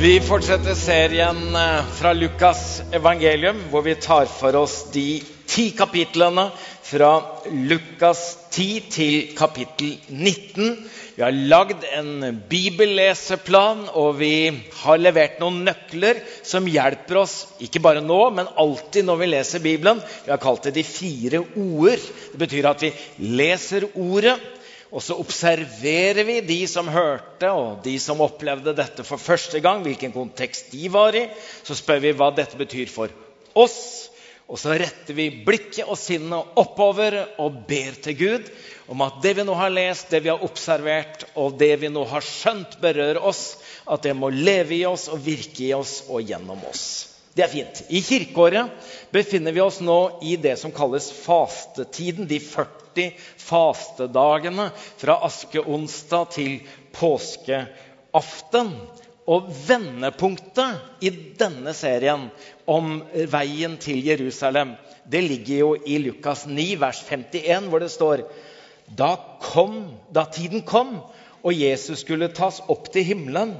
Vi fortsetter serien eh, fra Lukas evangelium, hvor vi tar for oss de ti kapitlene fra Lukas 10 til kapittel 19. Vi har lagd en bibelleseplan, og vi har levert noen nøkler som hjelper oss ikke bare nå, men alltid når vi leser Bibelen. Vi har kalt det de fire ord. Det betyr at vi leser ordet og så observerer vi de som hørte, og de som opplevde dette for første gang, hvilken kontekst de var i. Så spør vi hva dette betyr for oss. Og så retter vi blikket og sinnet oppover og ber til Gud om at det vi nå har lest, det vi har observert, og det vi nå har skjønt, berører oss. At det må leve i oss og virke i oss og gjennom oss. Det er fint. I kirkeåret befinner vi oss nå i det som kalles fastetiden. De 40 40 fastedagene fra askeonsdag til påskeaften. Og vendepunktet i denne serien om veien til Jerusalem det ligger jo i Lukas 9, vers 51, hvor det står da, kom, da tiden kom og Jesus skulle tas opp til himmelen,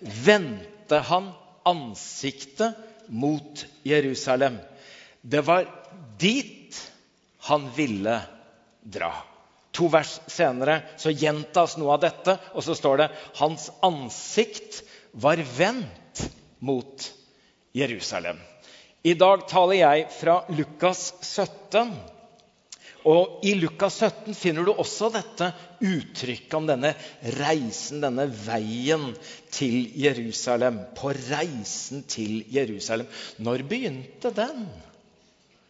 vendte han ansiktet mot Jerusalem. Det var dit han ville dra. To vers senere så gjentas noe av dette, og så står det hans ansikt var vendt mot Jerusalem. I dag taler jeg fra Lukas 17. Og I Lukas 17 finner du også dette uttrykket om denne reisen, denne veien til Jerusalem. På reisen til Jerusalem. Når begynte den?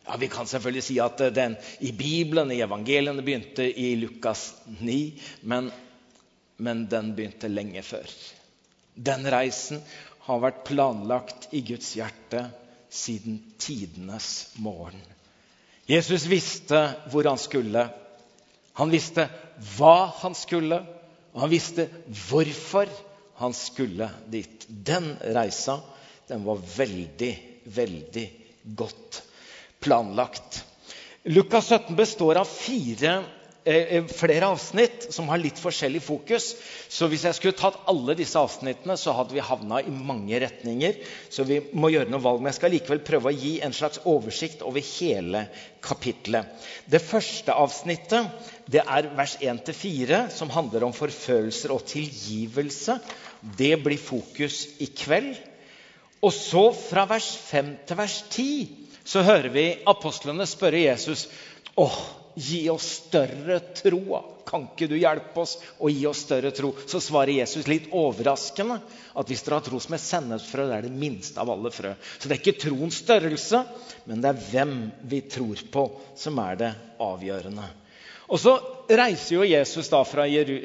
Ja, Vi kan selvfølgelig si at den i Bibelen, i evangeliene, begynte i Lukas 9. Men, men den begynte lenge før. Den reisen har vært planlagt i Guds hjerte siden tidenes morgen. Jesus visste hvor han skulle. Han visste hva han skulle, og han visste hvorfor han skulle dit. Den reisa den var veldig, veldig godt planlagt. Lukas 17 består av fire, eh, flere avsnitt som har litt forskjellig fokus. Så hvis jeg skulle tatt alle disse avsnittene, så hadde vi havna i mange retninger. Så vi må gjøre noe valg. Men jeg skal likevel prøve å gi en slags oversikt over hele kapitlet. Det første avsnittet det er vers 1-4, som handler om forfølelser og tilgivelse. Det blir fokus i kveld. Og så fra vers 5 til vers 10 så hører vi apostlene spørre Jesus åh, gi oss større tro. Kan ikke du hjelpe oss å gi oss større tro? Så svarer Jesus litt overraskende at hvis dere har tro som et sennepsfrø, det er det minste av alle frø. Så det er ikke troens størrelse, men det er hvem vi tror på, som er det avgjørende. Og så reiser jo Jesus da fra,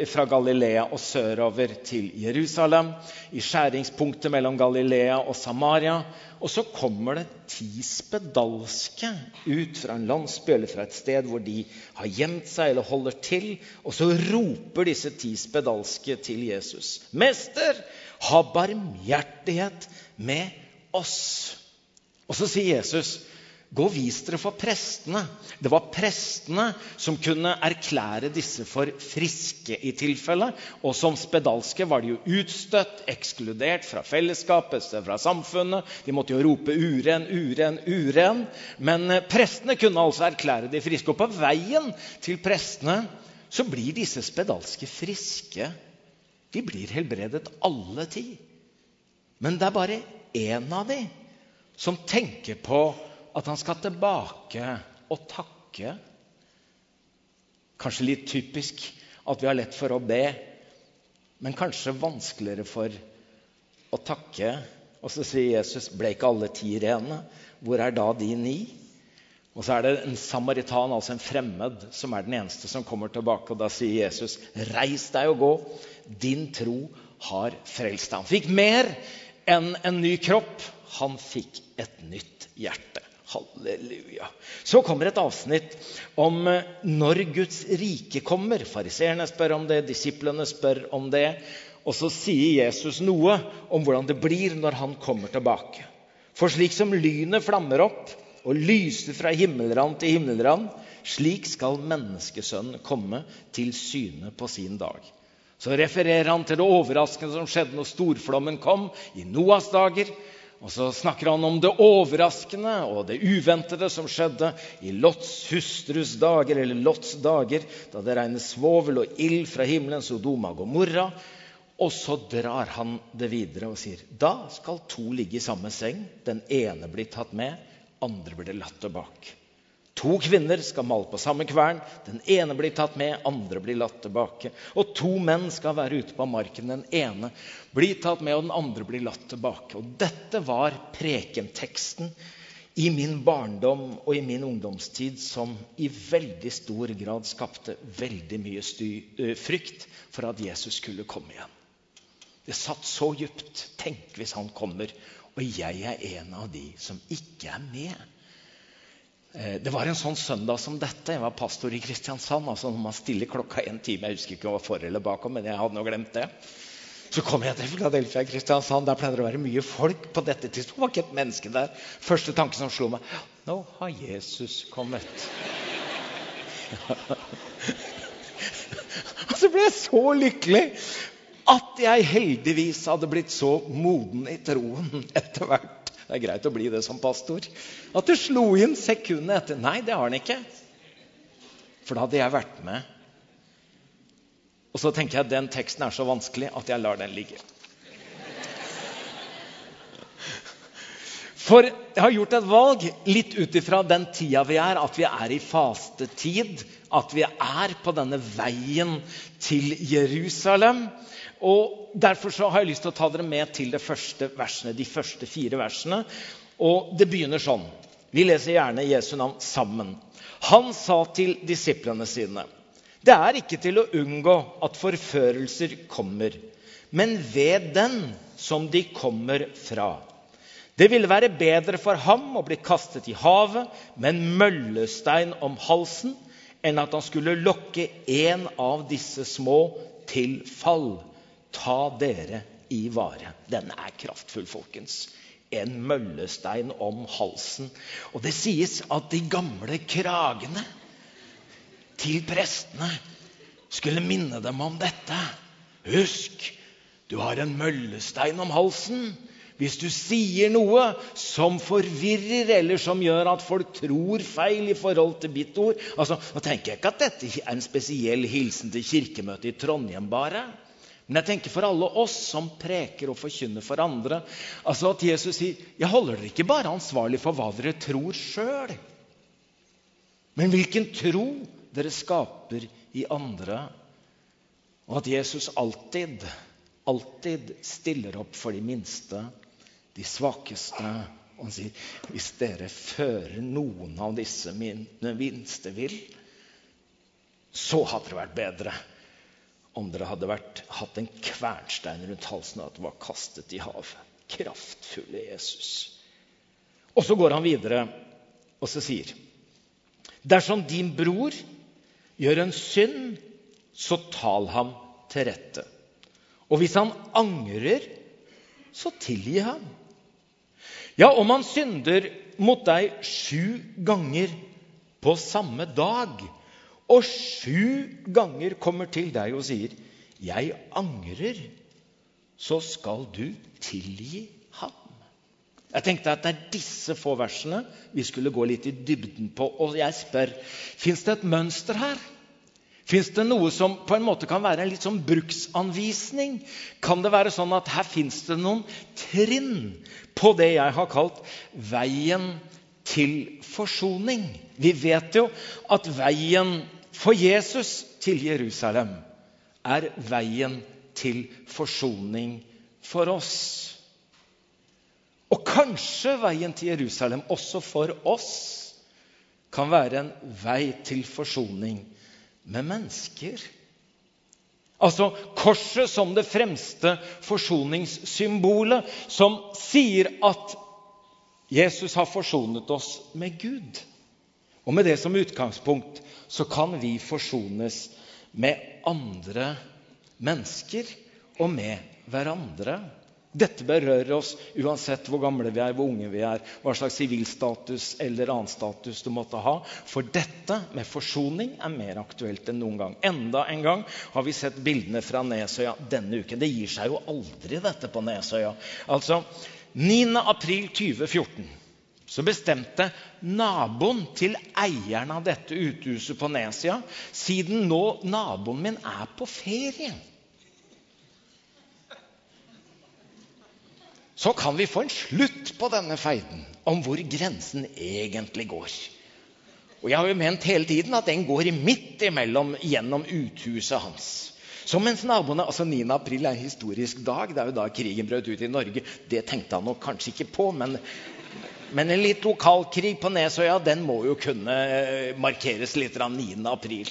fra, Galilea og sørover til Jerusalem, i skjæringspunktet mellom Galilea og Samaria. Og så kommer det ti spedalske ut fra en landsby eller fra et sted hvor de har gjemt seg eller holder til. Og så roper disse ti spedalske til Jesus. 'Mester, ha barmhjertighet med oss.' Og så sier Jesus, Gå og vis dere for prestene. Det var prestene som kunne erklære disse for friske i tilfelle. Og som spedalske var de jo utstøtt, ekskludert fra fellesskapet, fra samfunnet. De måtte jo rope 'uren, uren, uren'. Men eh, prestene kunne altså erklære de friske. Og på veien til prestene så blir disse spedalske friske. De blir helbredet alle ti. Men det er bare én av dem som tenker på at han skal tilbake og takke. Kanskje litt typisk at vi har lett for å be, men kanskje vanskeligere for å takke. Og så sier Jesus, 'Ble ikke alle ti rene? Hvor er da de ni?' Og så er det en samaritan, altså en fremmed, som er den eneste som kommer tilbake. Og da sier Jesus, 'Reis deg og gå. Din tro har frelst deg.' Han fikk mer enn en ny kropp. Han fikk et nytt hjerte. Halleluja. Så kommer et avsnitt om eh, når Guds rike kommer. Fariseerne spør om det, disiplene spør om det. Og så sier Jesus noe om hvordan det blir når han kommer tilbake. For slik som lynet flammer opp og lyser fra himmelrand til himmelrand, slik skal menneskesønnen komme til syne på sin dag. Så refererer han til det overraskende som skjedde når storflommen kom i Noas dager. Og så snakker han om det overraskende og det uventede som skjedde i Lots hustrus dager, eller Lots dager, da det regner svovel og ild fra himmelen, Sodoma og Gomorra. Og så drar han det videre og sier da skal to ligge i samme seng. Den ene blir tatt med, andre blir latt tilbake. To kvinner skal male på samme kvern. Den ene blir tatt med, andre blir latt tilbake. Og to menn skal være ute på marken. Den ene blir tatt med, og den andre blir latt tilbake. Og dette var prekenteksten i min barndom og i min ungdomstid som i veldig stor grad skapte veldig mye sty, frykt for at Jesus skulle komme igjen. Det satt så djupt. Tenk hvis han kommer, og jeg er en av de som ikke er med. Eh, det var en sånn søndag som dette. Jeg var pastor i Kristiansand. altså når man stiller klokka en time, Jeg husker ikke om jeg var for eller bakom, men jeg hadde nå glemt det. Så kom jeg til Philadelphia i Kristiansand. Der pleide det å være mye folk. På dette tidspunktet var ikke et menneske der. Første tanke som slo meg Nå har Jesus kommet. Og så ble jeg så lykkelig at jeg heldigvis hadde blitt så moden i troen etter hvert det er greit å bli det som pastor. At det slo inn sekundet etter. Nei, det har han ikke. For da hadde jeg vært med. Og så tenker jeg at den teksten er så vanskelig at jeg lar den ligge. For jeg har gjort et valg litt ut ifra den tida vi er, at vi er i fastetid. At vi er på denne veien til Jerusalem. Og Derfor så har jeg lyst til å ta dere med til de første versene, de første fire versene. Og Det begynner sånn. Vi leser gjerne Jesu navn sammen. Han sa til disiplene sine.: Det er ikke til å unngå at forførelser kommer, men ved den som de kommer fra. Det ville være bedre for ham å bli kastet i havet med en møllestein om halsen enn at han skulle lokke en av disse små til fall. Ta dere i vare. Den er kraftfull, folkens. En møllestein om halsen. Og det sies at de gamle kragene til prestene skulle minne dem om dette. Husk, du har en møllestein om halsen. Hvis du sier noe som forvirrer, eller som gjør at folk tror feil i forhold til mitt ord altså, Nå tenker jeg ikke at dette er en spesiell hilsen til Kirkemøtet i Trondheim, bare. Men jeg tenker for alle oss som preker og forkynner for andre. altså At Jesus sier jeg holder dere ikke bare ansvarlig for hva dere tror sjøl, men hvilken tro dere skaper i andre. Og at Jesus alltid, alltid stiller opp for de minste, de svakeste. Og han sier hvis dere fører noen av disse mine minste vil, så hadde det vært bedre om dere hadde vært, hatt en kvernstein rundt halsen og at det var kastet i havet. Kraftfulle Jesus. Og så går han videre og så sier Dersom din bror gjør en synd, så tal ham til rette. Og hvis han angrer, så tilgi ham. Ja, om han synder mot deg sju ganger på samme dag, og sju ganger kommer til deg og sier, 'Jeg angrer', så skal du tilgi ham. Jeg tenkte at det er disse få versene vi skulle gå litt i dybden på. Og jeg spør fins det et mønster her. Fins det noe som på en måte kan være en litt sånn bruksanvisning? Kan det være sånn at her fins det noen trinn på det jeg har kalt veien til forsoning? Vi vet jo at veien for Jesus til Jerusalem er veien til forsoning for oss. Og kanskje veien til Jerusalem også for oss kan være en vei til forsoning med mennesker. Altså korset som det fremste forsoningssymbolet, som sier at Jesus har forsonet oss med Gud. Og med det som utgangspunkt så kan vi forsones med andre mennesker og med hverandre. Dette berører oss uansett hvor gamle vi er, hvor unge vi er, hva slags sivilstatus eller annen status du måtte ha. For dette med forsoning er mer aktuelt enn noen gang. Enda en gang har vi sett bildene fra Nesøya denne uken. Det gir seg jo aldri, dette på Nesøya. Altså, 9. april 2014 så bestemte naboen til eieren av dette uthuset på Nesia Siden nå naboen min er på ferie så kan vi få en slutt på denne feiden om hvor grensen egentlig går. Og Jeg har jo ment hele tiden at den går midt imellom gjennom uthuset hans. Så mens naboene, altså 9. april er en historisk dag, det er jo da krigen brøt ut i Norge. Det tenkte han nok kanskje ikke på, men, men en litt lokalkrig på Nesøya den må jo kunne eh, markeres litt av 9. april.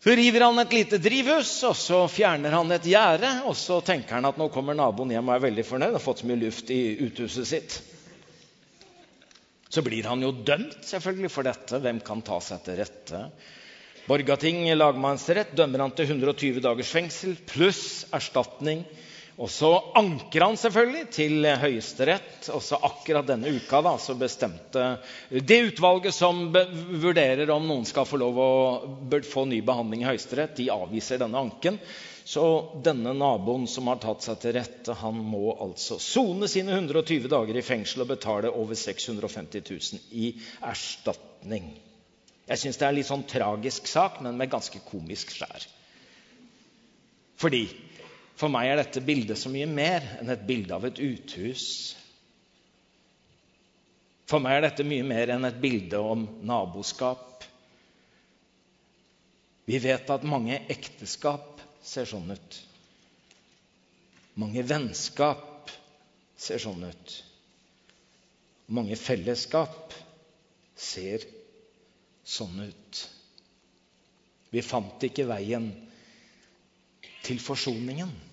Så river han et lite drivhus, og så fjerner han et gjerde. Og så tenker han at nå kommer naboen hjem og er veldig fornøyd. har fått så mye luft i uthuset sitt. Så blir han jo dømt selvfølgelig for dette. Hvem kan ta seg til rette? Borgating lagmannsrett dømmer han til 120 dagers fengsel pluss erstatning og så anker han selvfølgelig til Høyesterett. Også akkurat denne uka da, så bestemte det utvalget som vurderer om noen skal få lov å få ny behandling i Høyesterett, de avviser denne anken. Så denne naboen som har tatt seg til rette, han må altså sone sine 120 dager i fengsel og betale over 650 000 i erstatning. Jeg syns det er en litt sånn tragisk sak, men med ganske komisk skjær. Fordi for meg er dette bildet så mye mer enn et bilde av et uthus. For meg er dette mye mer enn et bilde om naboskap. Vi vet at mange ekteskap ser sånn ut. Mange vennskap ser sånn ut. Mange fellesskap ser sånn ut. Vi fant ikke veien til forsoningen.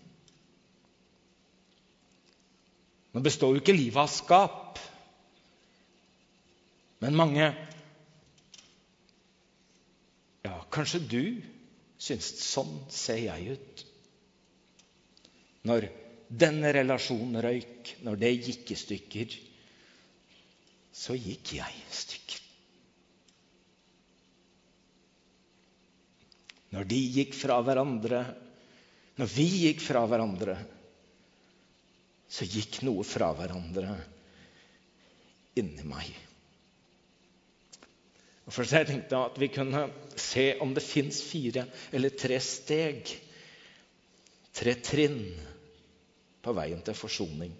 Nå består jo ikke livet av skap. Men mange Ja, kanskje du syns sånn ser jeg ut. Når denne relasjonen røyk, når det gikk i stykker, så gikk jeg i stykker. Når de gikk fra hverandre, når vi gikk fra hverandre, så gikk noe fra hverandre inni meg. Og først Jeg tenkte at vi kunne se om det fins fire eller tre steg, tre trinn, på veien til forsoning.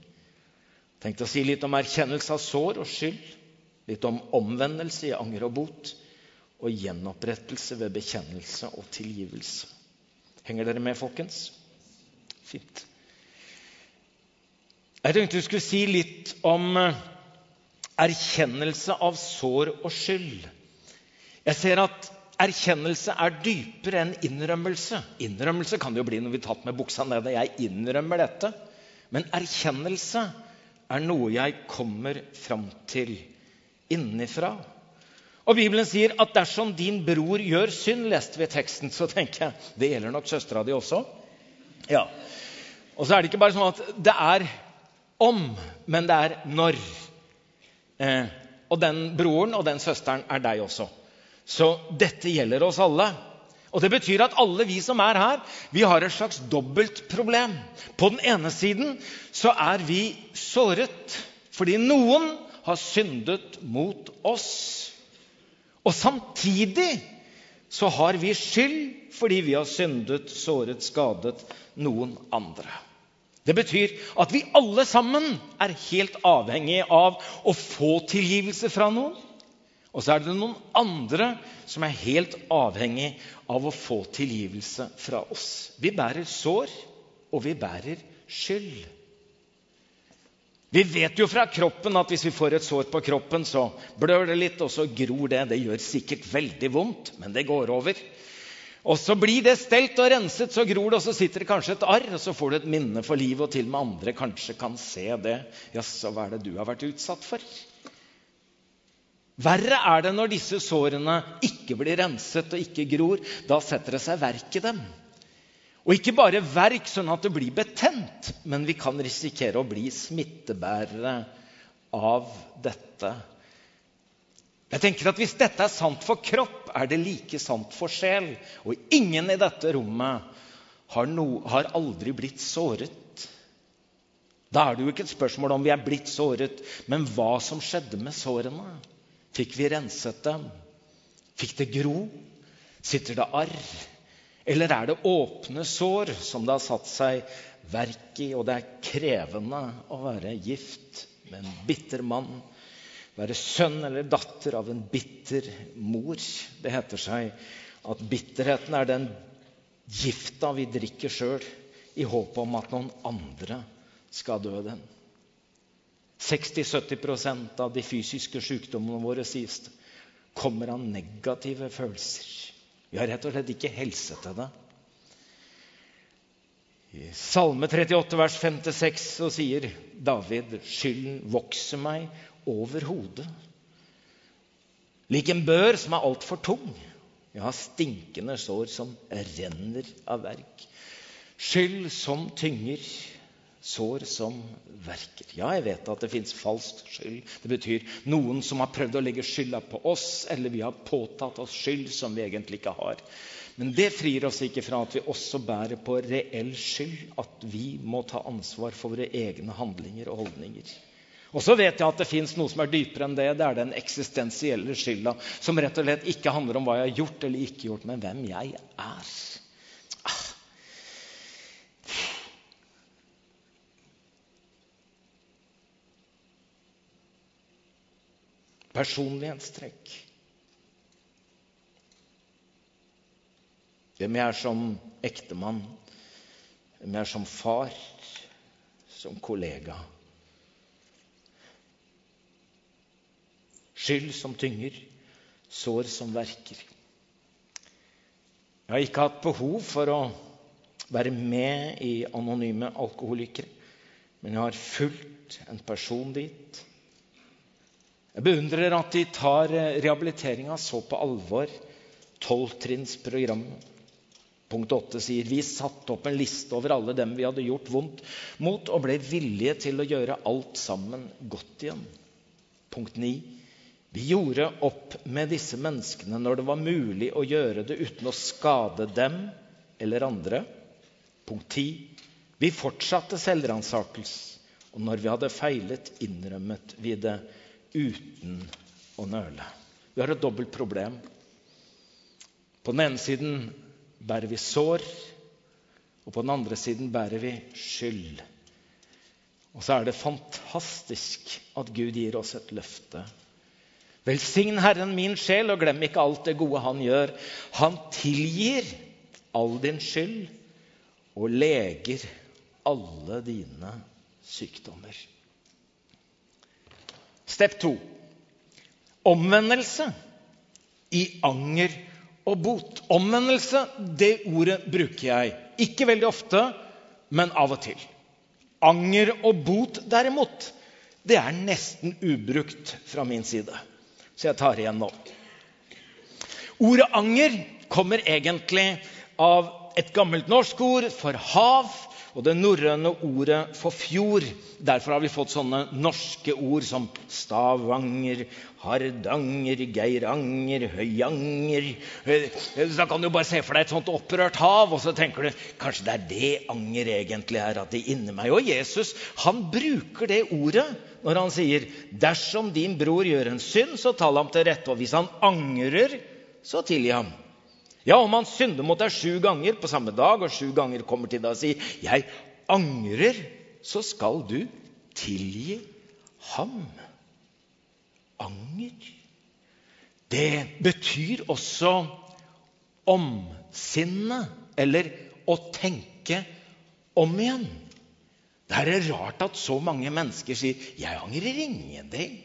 Tenkte å si litt om erkjennelse av sår og skyld, litt om omvendelse i anger og bot, og gjenopprettelse ved bekjennelse og tilgivelse. Henger dere med, folkens? Fint. Jeg tenkte du skulle si litt om eh, erkjennelse av sår og skyld. Jeg ser at erkjennelse er dypere enn innrømmelse. Innrømmelse kan det jo bli når vi tatt med buksa nede. Jeg innrømmer dette. Men erkjennelse er noe jeg kommer fram til innenfra. Og Bibelen sier at dersom din bror gjør synd, leste vi teksten, så tenker jeg det gjelder nok søstera di også. Ja. Og så er det ikke bare sånn at det er om, men det er når. Eh, og den broren og den søsteren er deg også. Så dette gjelder oss alle. Og Det betyr at alle vi som er her, vi har et slags dobbelt problem. På den ene siden så er vi såret fordi noen har syndet mot oss. Og samtidig så har vi skyld fordi vi har syndet, såret, skadet noen andre. Det betyr at vi alle sammen er helt avhengige av å få tilgivelse fra noen. Og så er det noen andre som er helt avhengig av å få tilgivelse fra oss. Vi bærer sår, og vi bærer skyld. Vi vet jo fra kroppen at hvis vi får et sår på kroppen, så blør det litt, og så gror det. Det gjør sikkert veldig vondt, men det går over. Og så blir det stelt og renset, så gror det, og så sitter det kanskje et arr. Og så får du et minne for livet, og til og med andre kanskje kan se det. Jaså, hva er det du har vært utsatt for? Verre er det når disse sårene ikke blir renset og ikke gror. Da setter det seg verk i dem. Og ikke bare verk sånn at det blir betent, men vi kan risikere å bli smittebærere av dette. Jeg tenker at Hvis dette er sant for kropp, er det like sant for sjel. Og ingen i dette rommet har, no, har aldri blitt såret. Da er det jo ikke et spørsmål om vi er blitt såret, men hva som skjedde med sårene. Fikk vi renset dem? Fikk det gro? Sitter det arr? Eller er det åpne sår som det har satt seg verk i, og det er krevende å være gift med en bitter mann? Være sønn eller datter av en bitter mor? Det heter seg at bitterheten er den gifta vi drikker sjøl i håp om at noen andre skal dø den. 60-70% av de fysiske sykdommene våre sies kommer av negative følelser. Vi har rett og slett ikke helse til det. I Salme 38, vers 5-6 så sier David skylden vokser meg over hodet. Lik en bør som er altfor tung. Har stinkende sår som renner av verk. Skyld som tynger, sår som verker. Ja, jeg vet at det fins falsk skyld. Det betyr noen som har prøvd å legge skylda på oss, eller vi har påtatt oss skyld som vi egentlig ikke har. Men det frir oss ikke fra at vi også bærer på reell skyld, at vi må ta ansvar for våre egne handlinger og holdninger. Og så vet jeg at det fins noe som er dypere enn det. Det er den eksistensielle skylda, som rett og slett ikke handler om hva jeg har gjort eller ikke gjort, men hvem jeg er. personlighetstrekk. Hvem jeg er som ektemann, hvem jeg er som far, som kollega. Skyld som tynger, sår som verker. Jeg har ikke hatt behov for å være med i Anonyme alkoholikere, men jeg har fulgt en person dit jeg beundrer at de tar eh, rehabiliteringa så på alvor. Tolvtrinnsprogrammet. Punkt 8 sier vi satte opp en liste over alle dem vi hadde gjort vondt mot, og ble villige til å gjøre alt sammen godt igjen. Punkt 9. Vi gjorde opp med disse menneskene når det var mulig å gjøre det uten å skade dem eller andre. Punkt 10. Vi fortsatte selvransakelse, og når vi hadde feilet, innrømmet vi det uten å nøle. Vi har et dobbelt problem. På den ene siden bærer vi sår, og på den andre siden bærer vi skyld. Og så er det fantastisk at Gud gir oss et løfte. Velsign Herren min sjel, og glem ikke alt det gode Han gjør. Han tilgir all din skyld og leger alle dine sykdommer. Step 2. Omvendelse i anger og bot. Omvendelse, det ordet bruker jeg. Ikke veldig ofte, men av og til. Anger og bot, derimot, det er nesten ubrukt fra min side. Så jeg tar igjen nå. Ordet anger kommer egentlig av et gammelt norsk ord for hav og det norrøne ordet for fjord. Derfor har vi fått sånne norske ord som Stavanger, Hardanger, Geiranger, Høyanger. Da kan du bare se for deg et sånt opprørt hav, og så tenker du kanskje det er det anger egentlig er. at det inni meg. Og Jesus han bruker det ordet når han sier dersom din bror gjør en synd, så tal ham til rette. Og hvis han angrer, så tilgi ham. Ja, om han synder mot deg sju ganger på samme dag, og sju ganger kommer til deg og sier 'Jeg angrer', så skal du tilgi ham. Anger. Det betyr også omsinne, eller å tenke om igjen. Det er rart at så mange mennesker sier 'Jeg angrer ingenting'.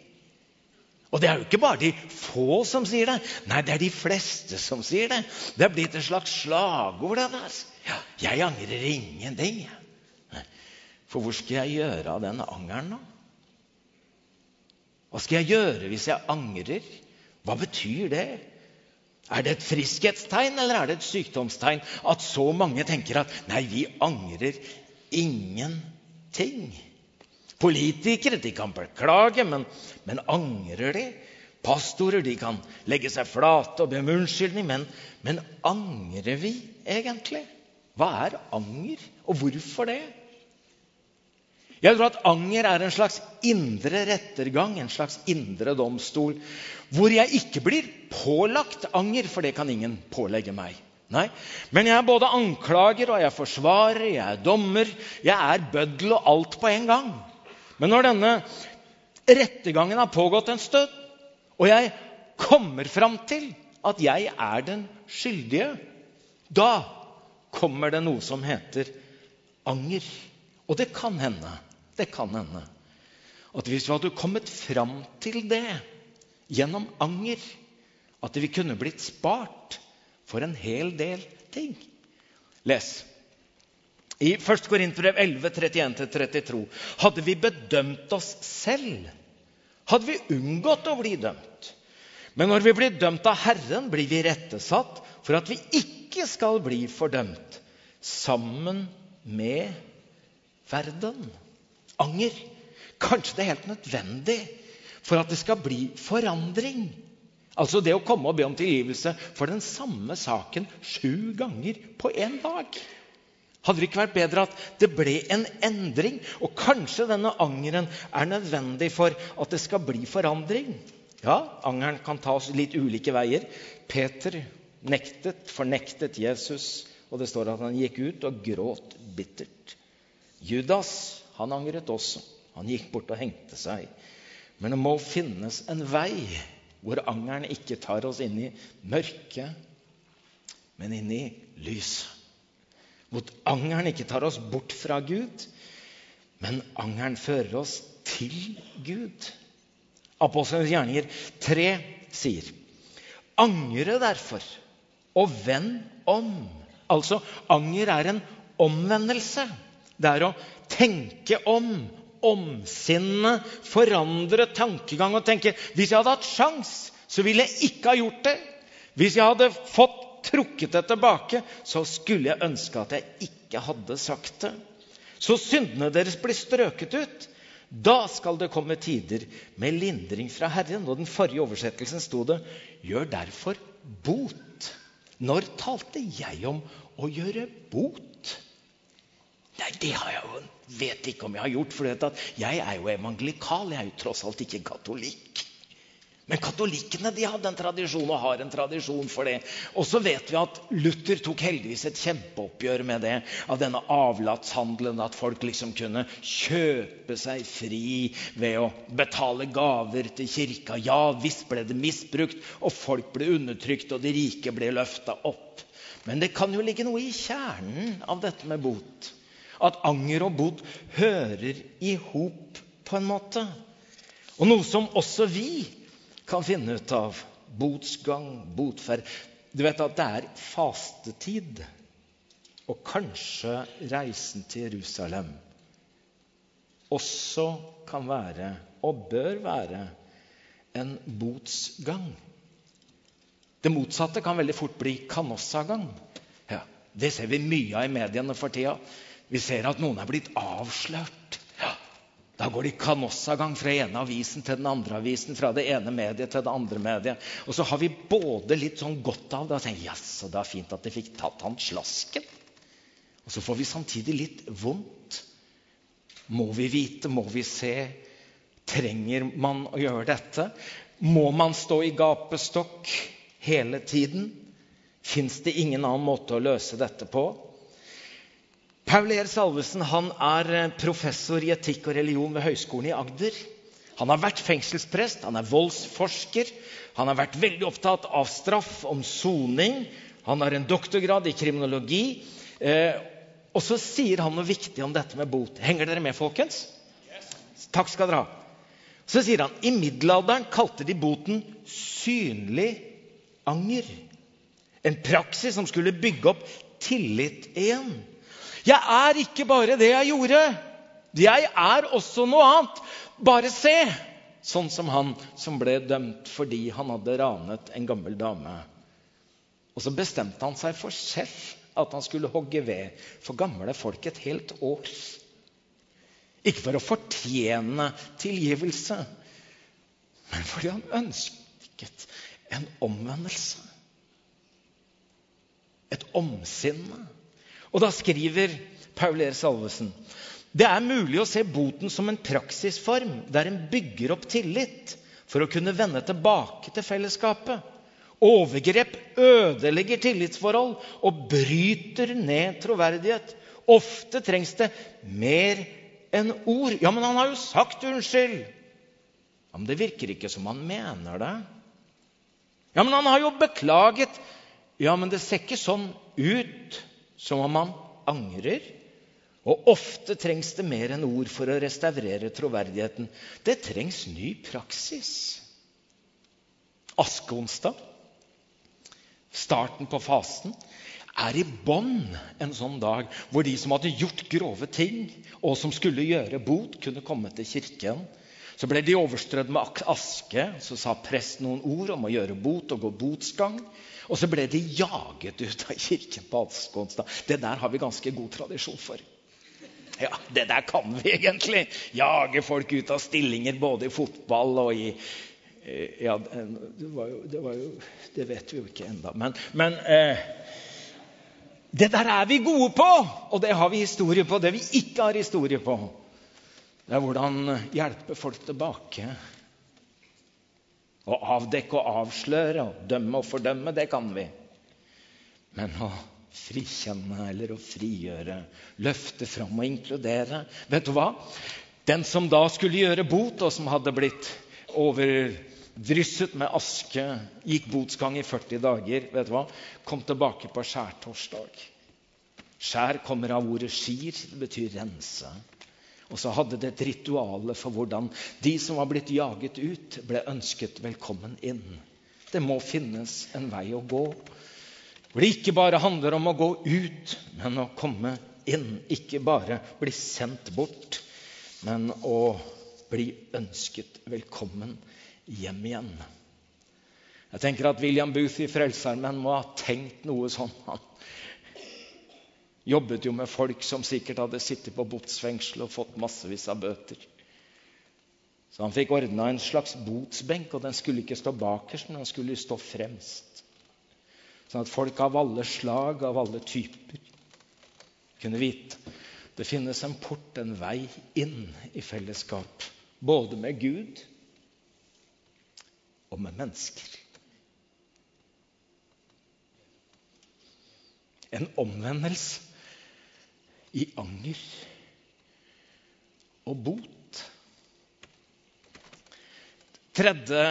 Og det er jo ikke bare de få som sier det. Nei, det er de fleste som sier det. Det er blitt et slags slagord. Ja, 'Jeg angrer ingenting'. For hvor skal jeg gjøre av den angeren, da? Hva skal jeg gjøre hvis jeg angrer? Hva betyr det? Er det et friskhetstegn eller er det et sykdomstegn at så mange tenker at nei, vi angrer ingenting? Politikere de kan beklage, men, men angrer de? Pastorer de kan legge seg flate og be om unnskyldning, men, men angrer vi egentlig? Hva er anger, og hvorfor det? Jeg tror at anger er en slags indre rettergang, en slags indre domstol, hvor jeg ikke blir pålagt anger, for det kan ingen pålegge meg. Nei, Men jeg er både anklager og jeg er forsvarer, jeg er dommer, jeg er bøddel og alt på en gang. Men når denne rettergangen har pågått en stund, og jeg kommer fram til at jeg er den skyldige, da kommer det noe som heter anger. Og det kan hende, det kan hende at hvis vi hadde kommet fram til det gjennom anger, at vi kunne blitt spart for en hel del ting. Les. I 1. Korinterbrev 11, 31-32 hadde vi bedømt oss selv, hadde vi unngått å bli dømt. Men når vi blir dømt av Herren, blir vi rettesatt for at vi ikke skal bli fordømt sammen med verden. Anger. Kanskje det er helt nødvendig for at det skal bli forandring. Altså det å komme og be om tilgivelse for den samme saken sju ganger på én dag. Hadde det ikke vært bedre at det ble en endring? Og kanskje denne angeren er nødvendig for at det skal bli forandring? Ja, angeren kan ta oss litt ulike veier. Peter nektet, fornektet Jesus, og det står at han gikk ut og gråt bittert. Judas han angret også. Han gikk bort og hengte seg. Men det må finnes en vei hvor angeren ikke tar oss inn i mørket, men inn i lyset. Hvor angeren ikke tar oss bort fra Gud, men angeren fører oss til Gud. Apostelens gjerninger 3 sier Angre derfor, og vend om. Altså, anger er en omvendelse. Det er å tenke om omsinne, forandre tankegang og tenke hvis jeg hadde hatt sjans, så ville jeg ikke ha gjort det. Hvis jeg hadde fått trukket det tilbake, så skulle jeg ønske at jeg ikke hadde sagt det. Så syndene deres blir strøket ut. Da skal det komme tider med lindring fra Herren. Og den forrige oversettelsen sto det 'gjør derfor bot'. Når talte jeg om å gjøre bot? Nei, det har jeg jo vet ikke om jeg har gjort. For jeg er jo evangelikal. Jeg er jo tross alt ikke katolikk. Men katolikkene de hadde en tradisjon og har en tradisjon for det. Og så vet vi at Luther tok heldigvis et kjempeoppgjør med det. Av denne avlatshandelen. At folk liksom kunne kjøpe seg fri ved å betale gaver til kirka. Ja visst ble det misbrukt, og folk ble undertrykt, og de rike ble løfta opp. Men det kan jo ligge noe i kjernen av dette med bot at anger og bod hører i hop på en måte. Og noe som også vi kan finne ut av. Botsgang, botferd. Du vet at det er fastetid. Og kanskje reisen til Jerusalem også kan være, og bør være, en botsgang. Det motsatte kan veldig fort bli kanossagang. Ja, det ser vi mye av i mediene for tida. Vi ser at noen er blitt avslørt. Ja, da går de kanossagang fra ene avisen til den andre avisen, fra det ene mediet til det andre mediet. Og så har vi både litt sånn godt av det og tenker jaså, det er fint at de fikk tatt han slasken. Og så får vi samtidig litt vondt. Må vi vite? Må vi se? Trenger man å gjøre dette? Må man stå i gapestokk hele tiden? Fins det ingen annen måte å løse dette på? Paul Ehr Salvesen han er eh, professor i etikk og religion ved Høgskolen i Agder. Han har vært fengselsprest, han er voldsforsker. Han har vært veldig opptatt av straff, om soning. Han har en doktorgrad i kriminologi. Eh, og så sier han noe viktig om dette med bot. Henger dere med, folkens? Takk skal dere ha. Så sier han i middelalderen kalte de boten synlig anger. En praksis som skulle bygge opp tillit igjen. Jeg er ikke bare det jeg gjorde. Jeg er også noe annet. Bare se! Sånn som han som ble dømt fordi han hadde ranet en gammel dame. Og så bestemte han seg for selv at han skulle hogge ved for gamle folk et helt år. Ikke for å fortjene tilgivelse, men fordi han ønsket en omvendelse. Et omsinne. Og da skriver Paul E. Salvesen det er mulig å se boten som en praksisform der en bygger opp tillit for å kunne vende tilbake til fellesskapet. Overgrep ødelegger tillitsforhold og bryter ned troverdighet. Ofte trengs det mer enn ord. Ja, men han har jo sagt unnskyld! Ja, Men det virker ikke som han mener det. Ja, men han har jo beklaget. Ja, men det ser ikke sånn ut som om han angrer. Og ofte trengs det mer enn ord for å restaurere troverdigheten. Det trengs ny praksis. Askeonsdag starten på fasen, er i bånn en sånn dag hvor de som hadde gjort grove ting, og som skulle gjøre bot, kunne komme til kirken. Så ble de overstrødd med aske. Så sa presten noen ord om å gjøre bot og gå botsgang. Og så ble de jaget ut av kirken på Askonstad. Det der har vi ganske god tradisjon for. Ja, Det der kan vi egentlig. Jage folk ut av stillinger både i fotball og i Eh, ja, det, var jo, det, var jo, det vet vi jo ikke ennå. Men, men eh, det der er vi gode på! Og det har vi historie på. Det vi ikke har historie på, det er hvordan hjelpe folk tilbake. Å avdekke og avsløre og dømme og fordømme, det kan vi. Men å frikjenne eller å frigjøre, løfte fram og inkludere Vet du hva? Den som da skulle gjøre bot, og som hadde blitt overdrysset med aske, gikk botsgang i 40 dager. vet du hva? Kom tilbake på skjærtorsdag. Skjær kommer av ordet skir, det betyr rense. Og så hadde det et ritual for hvordan de som var blitt jaget ut, ble ønsket velkommen inn. Det må finnes en vei å gå. Hvor det ikke bare handler om å gå ut, men å komme inn. Ikke bare bli sendt bort, men å bli ønsket velkommen hjem igjen. Jeg tenker at William Booth i Frelsesarmeen må ha tenkt noe sånn. Han jobbet jo med folk som sikkert hadde sittet på botsfengsel og fått massevis av bøter. Så han fikk ordna en slags botsbenk, og den skulle ikke stå bakerst, men den skulle stå fremst. Sånn at folk av alle slag, av alle typer, kunne vite det finnes en port, en vei inn i fellesskap. Både med Gud og med mennesker. En omvendelse i anger og bot. Tredje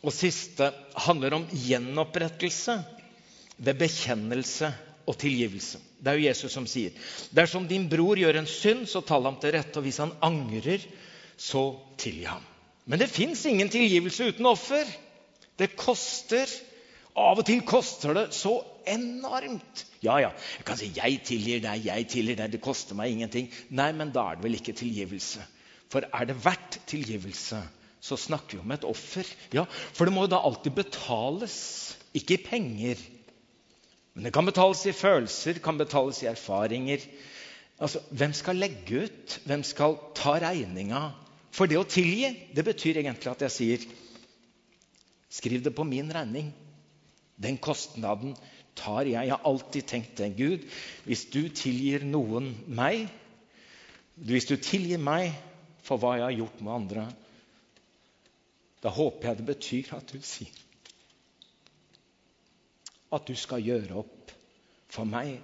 og siste handler om gjenopprettelse ved bekjennelse og tilgivelse. Det er jo Jesus som sier dersom din bror gjør en synd, så tall ham til rette. Og hvis han angrer, så tilgi ham. Men det fins ingen tilgivelse uten offer. Det koster. Av og til koster det så enormt. Ja, ja, jeg kan si 'jeg tilgir deg', 'jeg tilgir deg', det koster meg ingenting. Nei, men da er det vel ikke tilgivelse. For er det verdt tilgivelse, så snakker vi om et offer. Ja, For det må jo da alltid betales. Ikke i penger. Men det kan betales i følelser, kan betales i erfaringer. Altså, Hvem skal legge ut? Hvem skal ta regninga? For det å tilgi, det betyr egentlig at jeg sier Skriv det på min regning. Den kostnaden tar jeg. Jeg har alltid tenkt det. Gud, hvis du tilgir noen meg, hvis du tilgir meg for hva jeg har gjort med andre, da håper jeg det betyr at du sier at du skal gjøre opp for meg,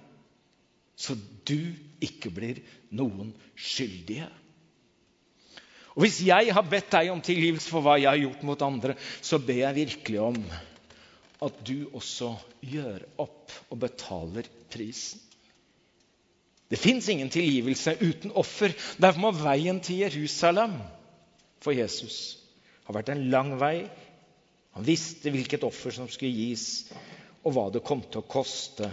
så du ikke blir noen skyldige. Og Hvis jeg har bedt deg om tilgivelse for hva jeg har gjort mot andre, så ber jeg virkelig om at du også gjør opp og betaler prisen. Det fins ingen tilgivelse uten offer. Derfor må veien til Jerusalem for Jesus ha vært en lang vei. Han visste hvilket offer som skulle gis, og hva det kom til å koste,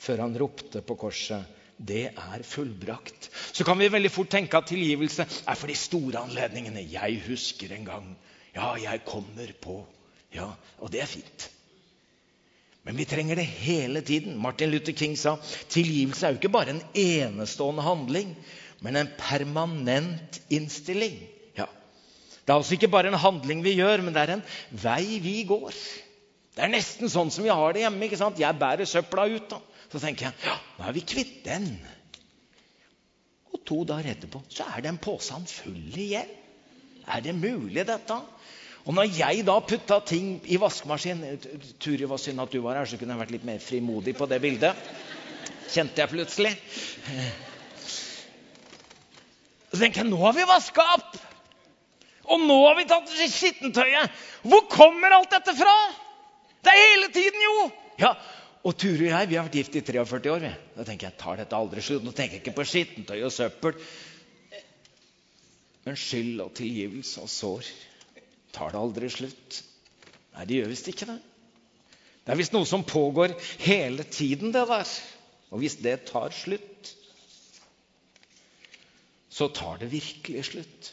før han ropte på korset det er fullbrakt. Så kan vi veldig fort tenke at tilgivelse er for de store anledningene. Jeg husker en gang. Ja, jeg kommer på. Ja, Og det er fint. Men vi trenger det hele tiden. Martin Luther King sa tilgivelse er jo ikke bare en enestående handling, men en permanent innstilling. Ja. Det er altså ikke bare en handling vi gjør, men det er en vei vi går. Det er nesten sånn som vi har det hjemme. ikke sant? Jeg bærer søpla ut. da. Så tenker jeg ja, nå er vi kvitt den. Og to dager etterpå så er den posen full igjen. Er det mulig, dette? Og når jeg da putta ting i vaskemaskinen Turi, var synd at du var her, så kunne jeg vært litt mer frimodig på det bildet. Kjente jeg plutselig. Så tenker jeg nå har vi vaska opp! Og nå har vi tatt skittentøyet! Hvor kommer alt dette fra? Det er hele tiden, jo! Ja, Og Turi og jeg vi har vært gift i 43 år. Vi. Da tenker jeg tar dette aldri slutt. Nå tenker jeg ikke på skittentøy og søppel. Men skyld og tilgivelse og sår tar det aldri slutt. Nei, det gjør visst ikke det. Det er visst noe som pågår hele tiden, det der. Og hvis det tar slutt, så tar det virkelig slutt.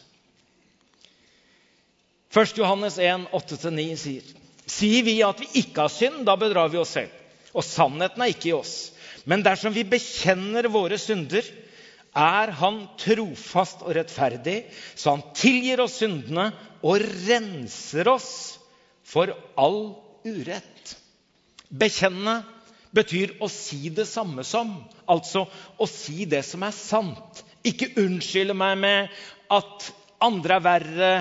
1. Johannes 1, 8-9 sier Sier vi at vi ikke har synd, da bedrar vi oss selv. Og sannheten er ikke i oss. Men dersom vi bekjenner våre synder, er Han trofast og rettferdig, så Han tilgir oss syndene og renser oss for all urett. Bekjenne betyr å si det samme som, altså å si det som er sant. Ikke unnskylde meg med at andre er verre,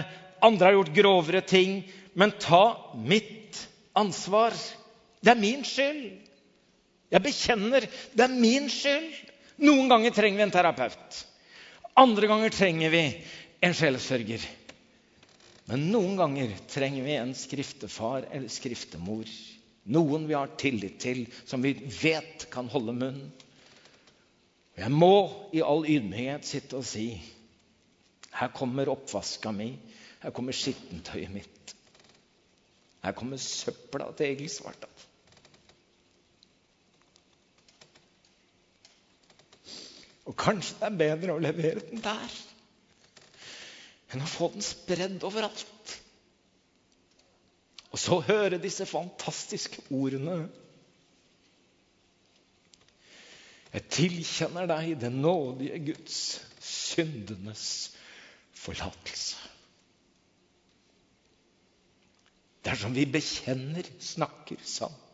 andre har gjort grovere ting. Men ta mitt ansvar. Det er min skyld. Jeg bekjenner det er min skyld. Noen ganger trenger vi en terapeut. Andre ganger trenger vi en sjelesørger. Men noen ganger trenger vi en skriftefar eller skriftemor. Noen vi har tillit til, som vi vet kan holde munn. Jeg må i all ydmykhet sitte og si her kommer oppvaska mi, her kommer skittentøyet mitt. Her kommer søpla til Egil Svartdal. Og kanskje det er bedre å levere den der enn å få den spredd overalt. Og så høre disse fantastiske ordene. Jeg tilkjenner deg den nådige Guds syndenes forlatelse. Dersom vi bekjenner, snakker sant,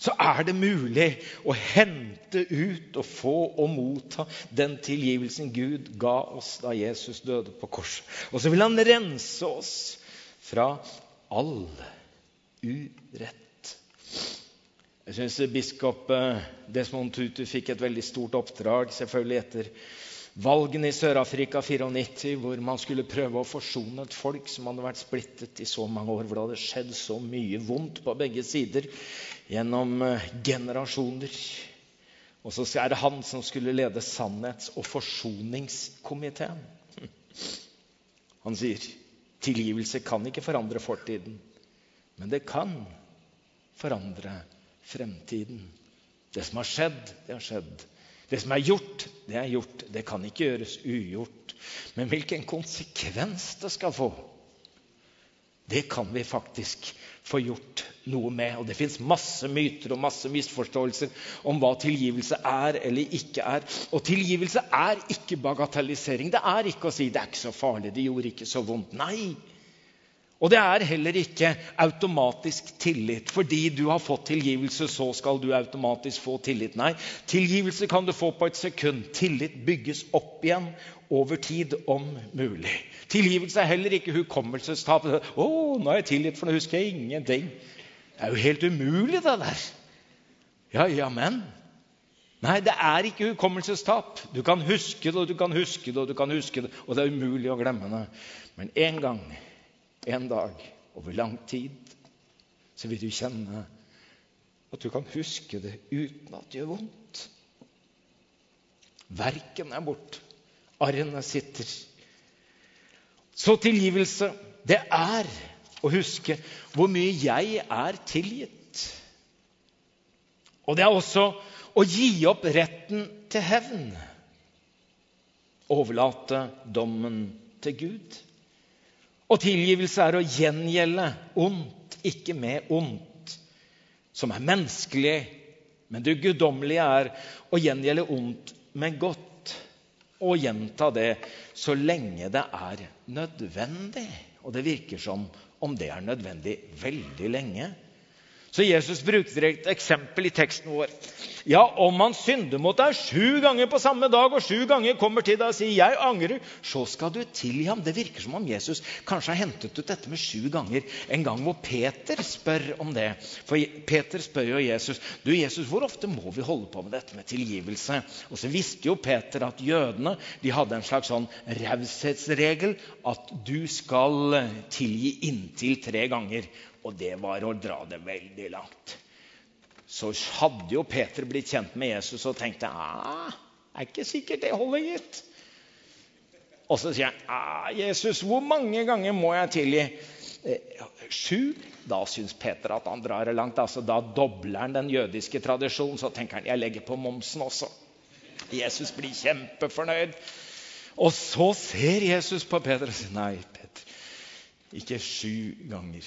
så er det mulig å hente ut og få og motta den tilgivelsen Gud ga oss da Jesus døde på korset. Og så vil han rense oss fra all urett. Jeg syns biskop eh, Desmond Tutu fikk et veldig stort oppdrag, selvfølgelig etter valgene i Sør-Afrika 94, hvor man skulle prøve å forsone et folk som hadde vært splittet i så mange år, hvor det hadde skjedd så mye vondt på begge sider gjennom eh, generasjoner. Og så er det han som skulle lede sannhets- og forsoningskomiteen. Han sier tilgivelse kan ikke forandre fortiden, men det kan forandre fremtiden. Det som har skjedd, det har skjedd. Det som er gjort, det er gjort. Det kan ikke gjøres ugjort. Men hvilken konsekvens det skal få, det kan vi faktisk få gjort noe med. Og Det fins masse myter og masse misforståelser om hva tilgivelse er eller ikke er. Og tilgivelse er ikke bagatellisering. Det er ikke å si 'det er ikke så farlig, det gjorde ikke så vondt'. Nei. Og det er heller ikke automatisk tillit. Fordi du har fått tilgivelse, så skal du automatisk få tillit. Nei, tilgivelse kan du få på et sekund. Tillit bygges opp igjen over tid, om mulig. Tilgivelse er heller ikke hukommelsestap. 'Å, nå er jeg tilgitt, for nå husker jeg ingenting.' Det er jo helt umulig, det der. Ja, ja, men. Nei, det er ikke hukommelsestap. Du kan huske det, og du kan huske det, og du kan huske det, og det er umulig å glemme det. Men én gang en dag, over lang tid, så vil du kjenne at du kan huske det uten at det gjør vondt. Verken er borte. Arrene sitter. Så tilgivelse, det er å huske hvor mye jeg er tilgitt. Og det er også å gi opp retten til hevn. Overlate dommen til Gud. Og tilgivelse er å gjengjelde ondt, ikke med ondt. som er menneskelig. Men det guddommelige er å gjengjelde ondt med godt. Og gjenta det så lenge det er nødvendig. Og det virker som om det er nødvendig veldig lenge. Så Jesus brukte et eksempel i teksten vår. Ja, om han synder mot deg sju ganger på samme dag, og sju ganger kommer til deg og sier 'jeg angrer', så skal du tilgi ham. Det virker som om Jesus kanskje har hentet ut dette med sju ganger en gang hvor Peter spør om det. For Peter spør jo Jesus du Jesus, hvor ofte må vi holde på med dette med tilgivelse. Og så visste jo Peter at jødene de hadde en slags sånn raushetsregel at du skal tilgi inntil tre ganger. Og det var å dra det veldig langt. Så hadde jo Peter blitt kjent med Jesus og tenkte ah, er ikke sikkert det holder, gitt. Og så sier jeg ah, Jesus, hvor mange ganger må jeg tilgi? Eh, sju. Da syns Peter at han drar det langt. Altså, da dobler han den jødiske tradisjonen. Så tenker han jeg legger på momsen også. Jesus blir kjempefornøyd. Og så ser Jesus på Peter og sier nei, Peter, ikke sju ganger.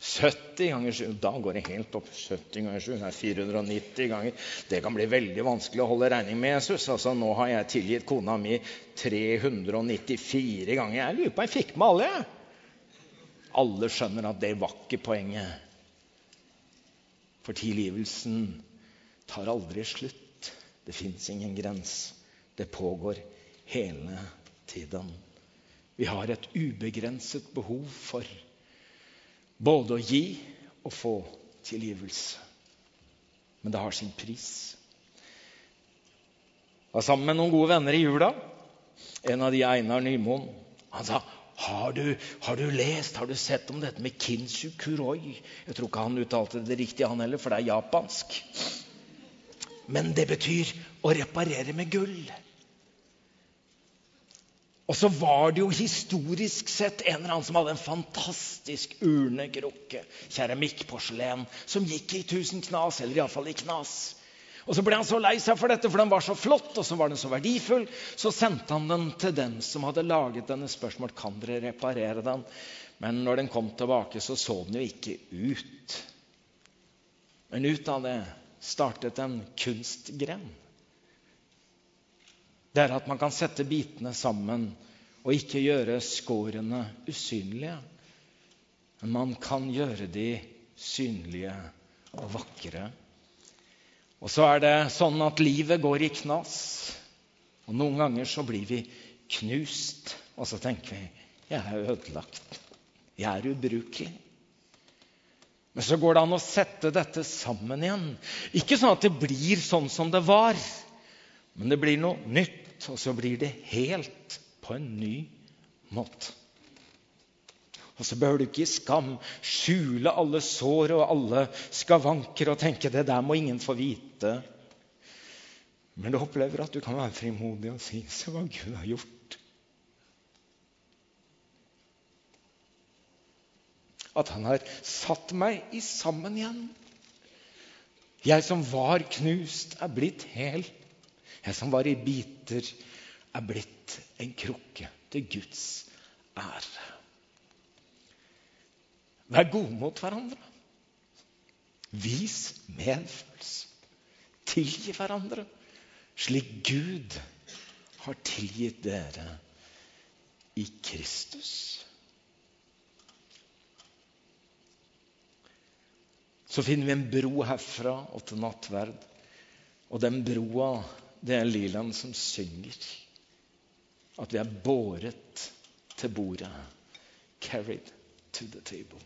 70 ganger 7 Da går det helt opp. 70 ganger 7 er 490 ganger. Det kan bli veldig vanskelig å holde regning med Jesus. Altså, nå har jeg tilgitt kona mi 394 ganger. Jeg lurer på om jeg fikk med alle. Alle skjønner at det var ikke poenget. For tilgivelsen tar aldri slutt. Det fins ingen grens. Det pågår hele tiden. Vi har et ubegrenset behov for både å gi og få tilgivelse. Men det har sin pris. Jeg var sammen med noen gode venner i jula. En av de Einar Nymoen. Han sa har du, har du, lest, har du sett om dette med kinsu kuroi? Jeg tror ikke han uttalte det riktig, han heller, for det er japansk. Men det betyr å reparere med gull. Og så var det jo historisk sett en eller annen som hadde en fantastisk urnekrukke, keramikkporselen, som gikk i tusen knas, eller iallfall i knas. Og Så ble han så lei seg for dette, for den var så flott og så var den så verdifull. Så sendte han den til dem som hadde laget denne spørsmål kan dere reparere den. Men når den kom tilbake, så så den jo ikke ut. Men ut av det startet en kunstgren det er at man kan sette bitene sammen og ikke gjøre skårene usynlige. Men man kan gjøre de synlige og vakre. Og så er det sånn at livet går i knas. Og noen ganger så blir vi knust. Og så tenker vi jeg er ødelagt. Jeg er ubrukelig. Men så går det an å sette dette sammen igjen. Ikke sånn at det blir sånn som det var. Men det blir noe nytt, og så blir det helt på en ny måte. Og så behøver du ikke i skam skjule alle sår og alle skavanker og tenke det der må ingen få vite. Men du opplever at du kan være frimodig og si se hva Gud har gjort. At han har satt meg i sammen igjen. Jeg som var knust, er blitt helt jeg som var i biter, er blitt en krukke til Guds ære. Vær gode mot hverandre. Vis medfølelse. Tilgi hverandre slik Gud har tilgitt dere i Kristus. Så finner vi en bro herfra og til nattverd. Og den broa det er lilaen som synger. At vi er båret til bordet. Carried to the table.